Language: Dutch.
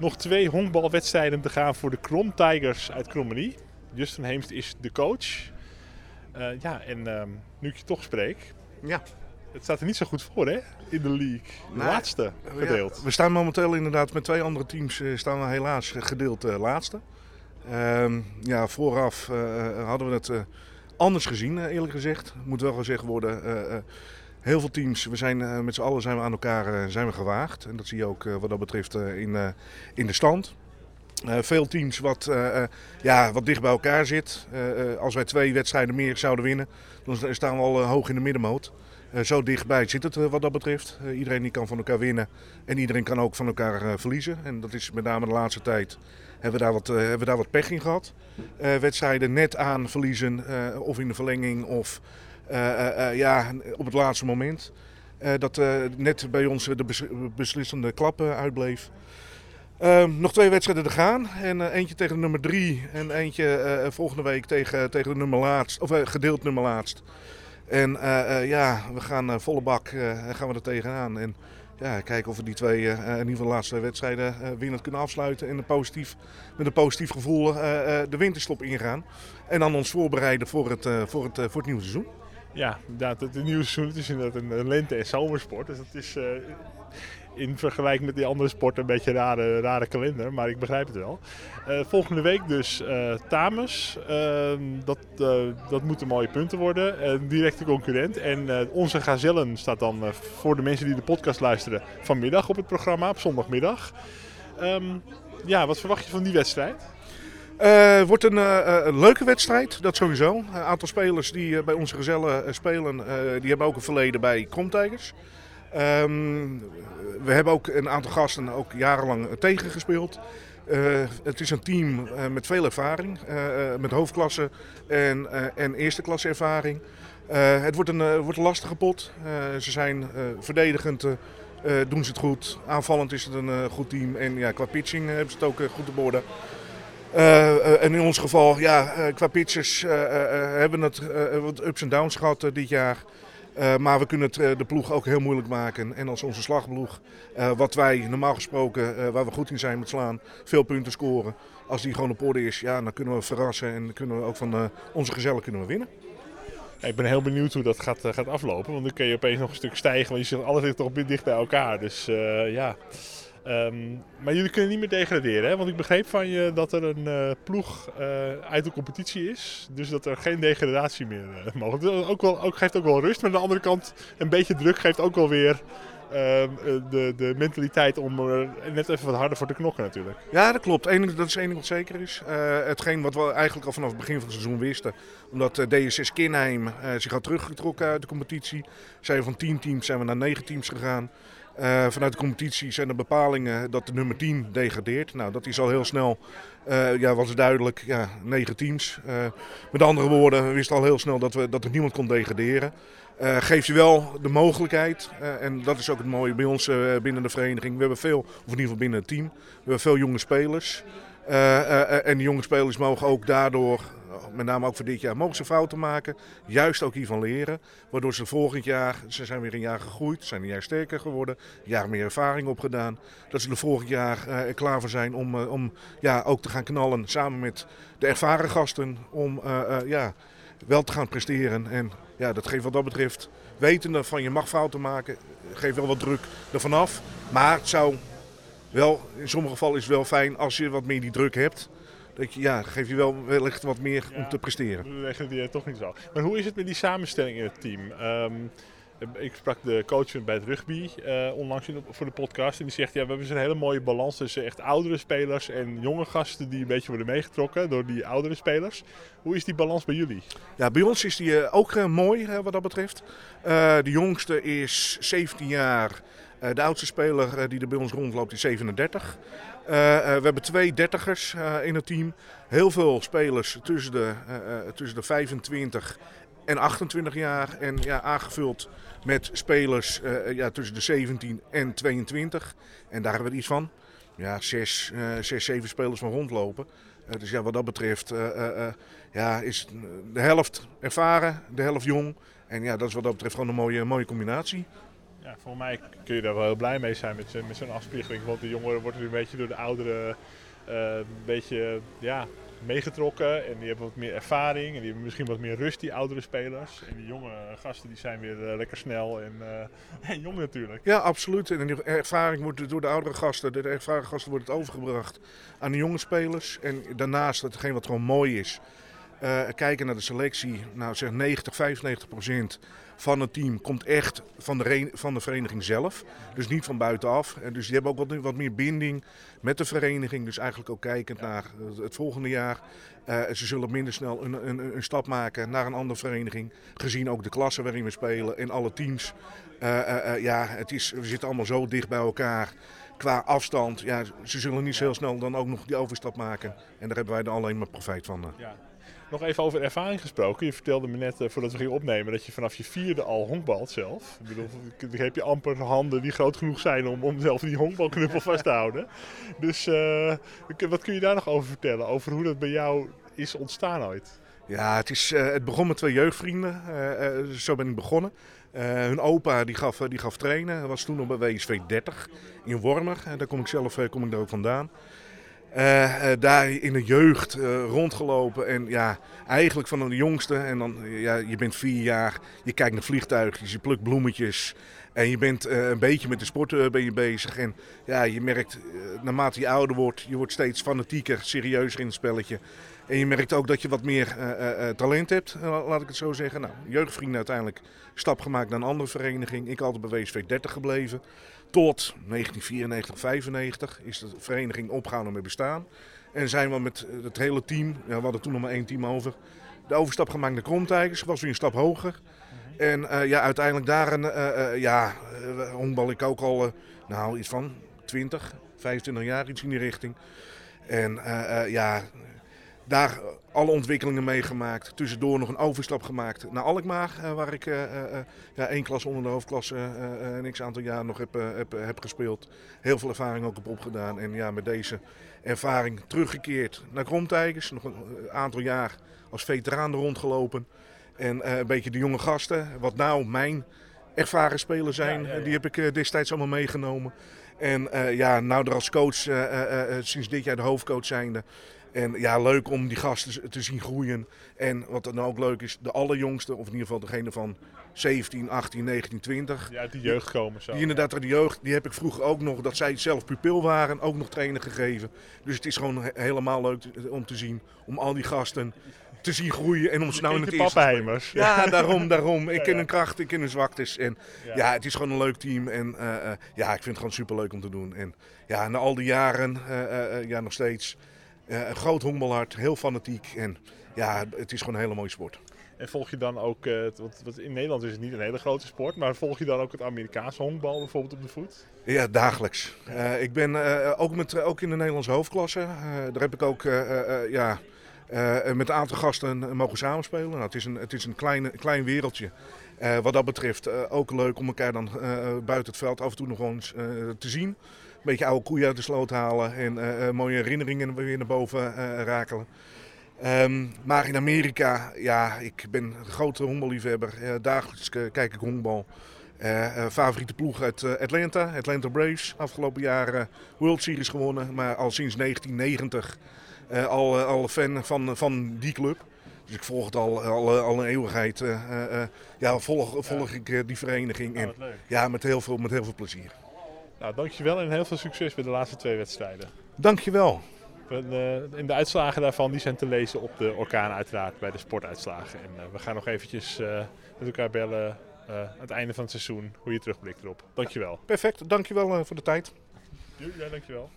Nog twee honkbalwedstrijden te gaan voor de Krom Tigers uit Krommenie. Justin Heemst is de coach. Uh, ja, en uh, nu ik je toch spreek. Ja. Het staat er niet zo goed voor, hè? In de league. De laatste gedeeld. Ja, we staan momenteel inderdaad met twee andere teams uh, staan we helaas gedeeld uh, laatste. Ehm, ja, vooraf hadden we het anders gezien, eerlijk gezegd. Moet wel gezegd worden heel veel teams, we zijn uh, met z'n allen zijn we aan elkaar uh, zijn we gewaagd. En dat zie je ook uh, wat dat betreft in, in de stand. veel teams wat, ja, wat dicht bij elkaar zit. als wij twee wedstrijden meer zouden winnen, dan staan we al hoog in de middenmoot. Zo dichtbij zit het wat dat betreft. iedereen die kan van elkaar winnen en iedereen kan ook van elkaar verliezen. En dat is met name de laatste tijd hebben we daar wat, hebben we daar wat pech in gehad. wedstrijden net aan verliezen of in de verlenging of eh, eh, eh, ja, op het laatste moment. dat net bij ons de beslissende klap uitbleef. Ehm, nog twee wedstrijden te gaan. En eentje tegen de nummer drie. En eentje volgende week tegen, tegen de nummer laatst. Of gedeeld nummer laatst. En ja, we gaan volle bak gaan we er tegenaan. En ja, kijken of we die twee, in ieder geval de laatste wedstrijden, winnend kunnen afsluiten. En positief, met een positief gevoel de winterstop ingaan. En dan ons voorbereiden voor het, voor het, voor het nieuwe seizoen. Ja, inderdaad. Het nieuwe seizoen is inderdaad een lente- en zomersport. Dus dat is uh, in vergelijking met die andere sporten een beetje een rare, rare kalender. Maar ik begrijp het wel. Uh, volgende week dus uh, Tamus. Ehm, dat, dat moeten mooie punten worden. Een directe concurrent. En onze Gazellen staat dan voor de mensen die de podcast luisteren vanmiddag op het programma. Op zondagmiddag. Um, ja, wat verwacht je van die wedstrijd? Het uh, wordt een, uh, een, leuke wedstrijd, dat sowieso. Een aantal spelers die bij onze gezellen spelen, die hebben ook een verleden bij Kromtijgers. Um, we hebben ook een aantal gasten ook jarenlang tegengespeeld. het is een team met veel ervaring, met hoofdklasse en, en eerste klasse ervaring. het wordt een, wordt lastige pot. ze zijn verdedigend, doen ze het goed. Aanvallend is het een goed team en ja, qua pitching hebben ze het ook goed te borden. Uh, en in ons geval, ja, uh, qua pitchers hebben het wat ups en downs gehad dit jaar. maar we kunnen het de ploeg ook heel moeilijk maken. En als onze slagploeg, wat wij normaal gesproken, waar we goed in zijn met slaan, veel punten scoren. Als die gewoon op orde is, ja, dan kunnen we verrassen en kunnen we ook van onze gezellen kunnen we winnen. ik ben heel benieuwd hoe dat gaat, gaat aflopen. Want dan kun je opeens nog een stuk stijgen. Want je zit alles ligt toch dicht bij elkaar. Dus ja... Um, maar jullie kunnen niet meer degraderen, hè? want ik begreep van je dat er een uh, ploeg uh, uit de competitie is. Dus dat er geen degradatie meer uh, mogelijk is. Ook, wel, ook, geeft ook wel rust, maar aan de andere kant een beetje druk geeft ook wel weer ehm, de, de mentaliteit om er net even wat harder voor te knokken natuurlijk. Ja, dat klopt. Dat is één wat zeker is. hetgeen wat we eigenlijk al vanaf het begin van het seizoen wisten. Omdat DSS Kinheim zich had teruggetrokken uit de competitie. Zijn we van 10 teams zijn we naar 9 teams gegaan. Uh, vanuit de competitie zijn er bepalingen dat de nummer 10 degradeert. Nou, dat is al heel snel, uh, ja, was duidelijk, ja, negen teams. Uh, met andere woorden, we wisten al heel snel dat, we, dat er niemand kon degraderen. geeft je wel de mogelijkheid, en dat is ook het mooie bij ons binnen de vereniging. We hebben veel, of in ieder geval binnen het team, we hebben veel jonge spelers. En die jonge spelers mogen ook daardoor met name ook voor dit jaar, mogen ze fouten maken. Juist ook hiervan leren. Waardoor ze volgend jaar, ze zijn weer een jaar gegroeid, zijn een jaar sterker geworden, een jaar meer ervaring opgedaan. Dat ze er volgend jaar klaar voor zijn om, om ja, ook te gaan knallen samen met de ervaren gasten. Om ja, wel te gaan presteren. En ja, dat geeft wat dat betreft, wetende van je mag fouten maken, geeft wel wat druk ervan af. Maar het zou wel, in sommige gevallen is het wel fijn als je wat meer die druk hebt dat je, ja, geef je wel wellicht wat meer om te presteren. Dat leggen die toch niet zo. Maar hoe is het met die samenstelling in het team? Um, ik sprak de coach bij het rugby uh, onlangs voor de podcast. En die zegt, ja, we hebben een hele mooie balans tussen echt oudere spelers en jonge gasten die een beetje worden meegetrokken door die oudere spelers. Hoe is die balans bij jullie? Ja, bij ons is die uh, ook uh, mooi wat dat betreft. de jongste is 17 jaar. De oudste speler die er bij ons rondloopt is 37. Eh, eh, we hebben twee dertigers eh, in het team. Heel veel spelers tussen de, tussen de 25 en 28 jaar. En ja, aangevuld met spelers ja, tussen de 17 en 22. En daar hebben we iets van. Ja, zes, zes zeven spelers van rondlopen. dus ja, wat dat betreft ja, is de helft ervaren, de helft jong. En ja, dat is wat dat betreft gewoon een mooie, mooie combinatie. Volgens mij kun je daar wel heel blij mee zijn met, met zo'n afspiegeling. Want de jongeren worden een beetje door de ouderen eh, een beetje ja, meegetrokken. En die hebben wat meer ervaring. En die hebben misschien wat meer rust, die oudere spelers. En die jonge gasten die zijn weer eh, lekker snel en, eh, en jong natuurlijk. Ja, absoluut. En die ervaring wordt door de oudere gasten, de ervaren gasten wordt het overgebracht aan de jonge spelers. En daarnaast, hetgeen wat gewoon mooi is, kijken naar de selectie. Nou zeg 90, 95 procent van het team komt echt van de, van de vereniging zelf. Dus niet van buitenaf. En dus die hebben ook wat, wat meer binding met de vereniging. Dus eigenlijk ook kijkend naar eh, het volgende jaar. Eh, ze zullen minder snel een, een, een stap maken naar een andere vereniging. Gezien ook de klasse waarin we spelen en alle teams. Eh, ja, het is, we zitten allemaal zo dicht bij elkaar. Qua afstand, ja, ze zullen niet zo heel snel dan ook nog die overstap maken. En daar hebben wij er alleen maar profijt van. eh. Ja. Nog even over ervaring gesproken. Je vertelde me net eh, voordat we gingen opnemen dat je vanaf je vierde al honkbalt zelf. Ik bedoel, dan heb je amper handen die groot genoeg zijn om, om zelf die honkbalknuppel vast te houden. Dus eh, wat kun je daar nog over vertellen? Over hoe dat bij jou is ontstaan ooit? Ja, het, is, eh, het begon met twee jeugdvrienden. Eh, zo ben ik begonnen. Hun opa die gaf, die gaf trainen. Hij was toen nog bij WSV 30 in Wormer. Daar kom ik zelf kom ik daar ook vandaan. Daar in de jeugd rondgelopen. En ja, eigenlijk van de jongste. En dan, ja, je bent vier jaar. Je kijkt naar vliegtuigjes, je plukt bloemetjes. En je bent eh, een beetje met de sport eh, ben je bezig. En ja, je merkt, eh, naarmate je ouder wordt, je wordt steeds fanatieker, serieuzer in het spelletje. En je merkt ook dat je wat meer talent hebt, laat ik het zo zeggen. Nou, jeugdvrienden uiteindelijk stap gemaakt naar een andere vereniging. Ik altijd bij WSV 30 gebleven. Tot 1994, 95 is de vereniging opgehouden met bestaan. En zijn we met het hele team, ja, we hadden toen nog maar één team over, de overstap gemaakt naar Kromtijgers. Was weer een stap hoger. En eh, ja, uiteindelijk daar een, eh, eh, ja, honkbal ik ook al, nou iets van 20, 25 jaar, iets in die richting. En ja, daar alle ontwikkelingen meegemaakt. Tussendoor nog een overstap gemaakt naar Alkmaar, waar ik ja, één klas onder de hoofdklasse een x aantal jaar nog heb, heb, heb gespeeld. Heel veel ervaring ook heb opgedaan. En ja, met deze ervaring teruggekeerd naar Kromtijgers. Nog een aantal jaar als veteraan er rondgelopen. En eh, een beetje de jonge gasten, wat nou mijn ervaren spelers zijn, Ja, ja, ja. die heb ik eh, destijds allemaal meegenomen. En eh, ja, nou er als coach sinds dit jaar de hoofdcoach zijnde. En ja, leuk om die gasten te zien groeien. En wat dan ook leuk is, de allerjongste, of in ieder geval degene van 17, 18, 19, 20. Die uit de jeugd komen zo. Die inderdaad uit de jeugd, die heb ik vroeger ook nog, dat zij zelf pupil waren, ook nog trainen gegeven. Dus het is gewoon he- helemaal leuk om te zien, om al die gasten te zien groeien en om ze nou in het eerste. Ja, daarom, daarom. Ik Ja, ken ja. hun kracht, ik ken hun zwaktes. En Ja. ja. het is gewoon een leuk team. En eh, eh, ja, ik vind het gewoon superleuk om te doen. En ja, na al die jaren, eh, ja, nog steeds een groot honkbalhart, heel fanatiek. En ja, het is gewoon een hele mooie sport. En volg je dan ook, eh, want, in Nederland is het niet een hele grote sport, maar volg je dan ook het Amerikaanse honkbal bijvoorbeeld op de voet? Ja, dagelijks. Eh, ik ben eh, ook, met, ook in de Nederlandse hoofdklasse. eh, daar heb ik ook eh, eh, eh, ja, eh, met een aantal gasten eh, mogen samenspelen. Nou, het is een, het is een klein, klein wereldje. Eh, wat dat betreft eh, ook leuk om elkaar dan eh, buiten het veld af en toe nog eens te zien. Een beetje oude koeien uit de sloot halen en mooie herinneringen weer naar boven rakelen. Ehm, maar in Amerika, ja, ik ben een grote honkballiefhebber. Dagelijks kijk ik honkbal. Favoriete ploeg uit Atlanta, Atlanta Braves. Afgelopen jaar eh, World Series gewonnen, maar al sinds 1990 eh, al, al fan van, van die club. Dus ik volg het al, al, al een eeuwigheid. eh, eh, eh, ja, volg, volg ik die vereniging. Nou, En wat leuk. ja, met heel, veel, met heel veel plezier. Nou, dankjewel en heel veel succes bij de laatste twee wedstrijden. Dankjewel. En, de uitslagen daarvan die zijn te lezen op de orkaan uiteraard bij de sportuitslagen. En we gaan nog eventjes met elkaar bellen aan het einde van het seizoen hoe je terugblikt erop. Dankjewel. Perfect, dankjewel eh, voor de tijd. Ja, dankjewel.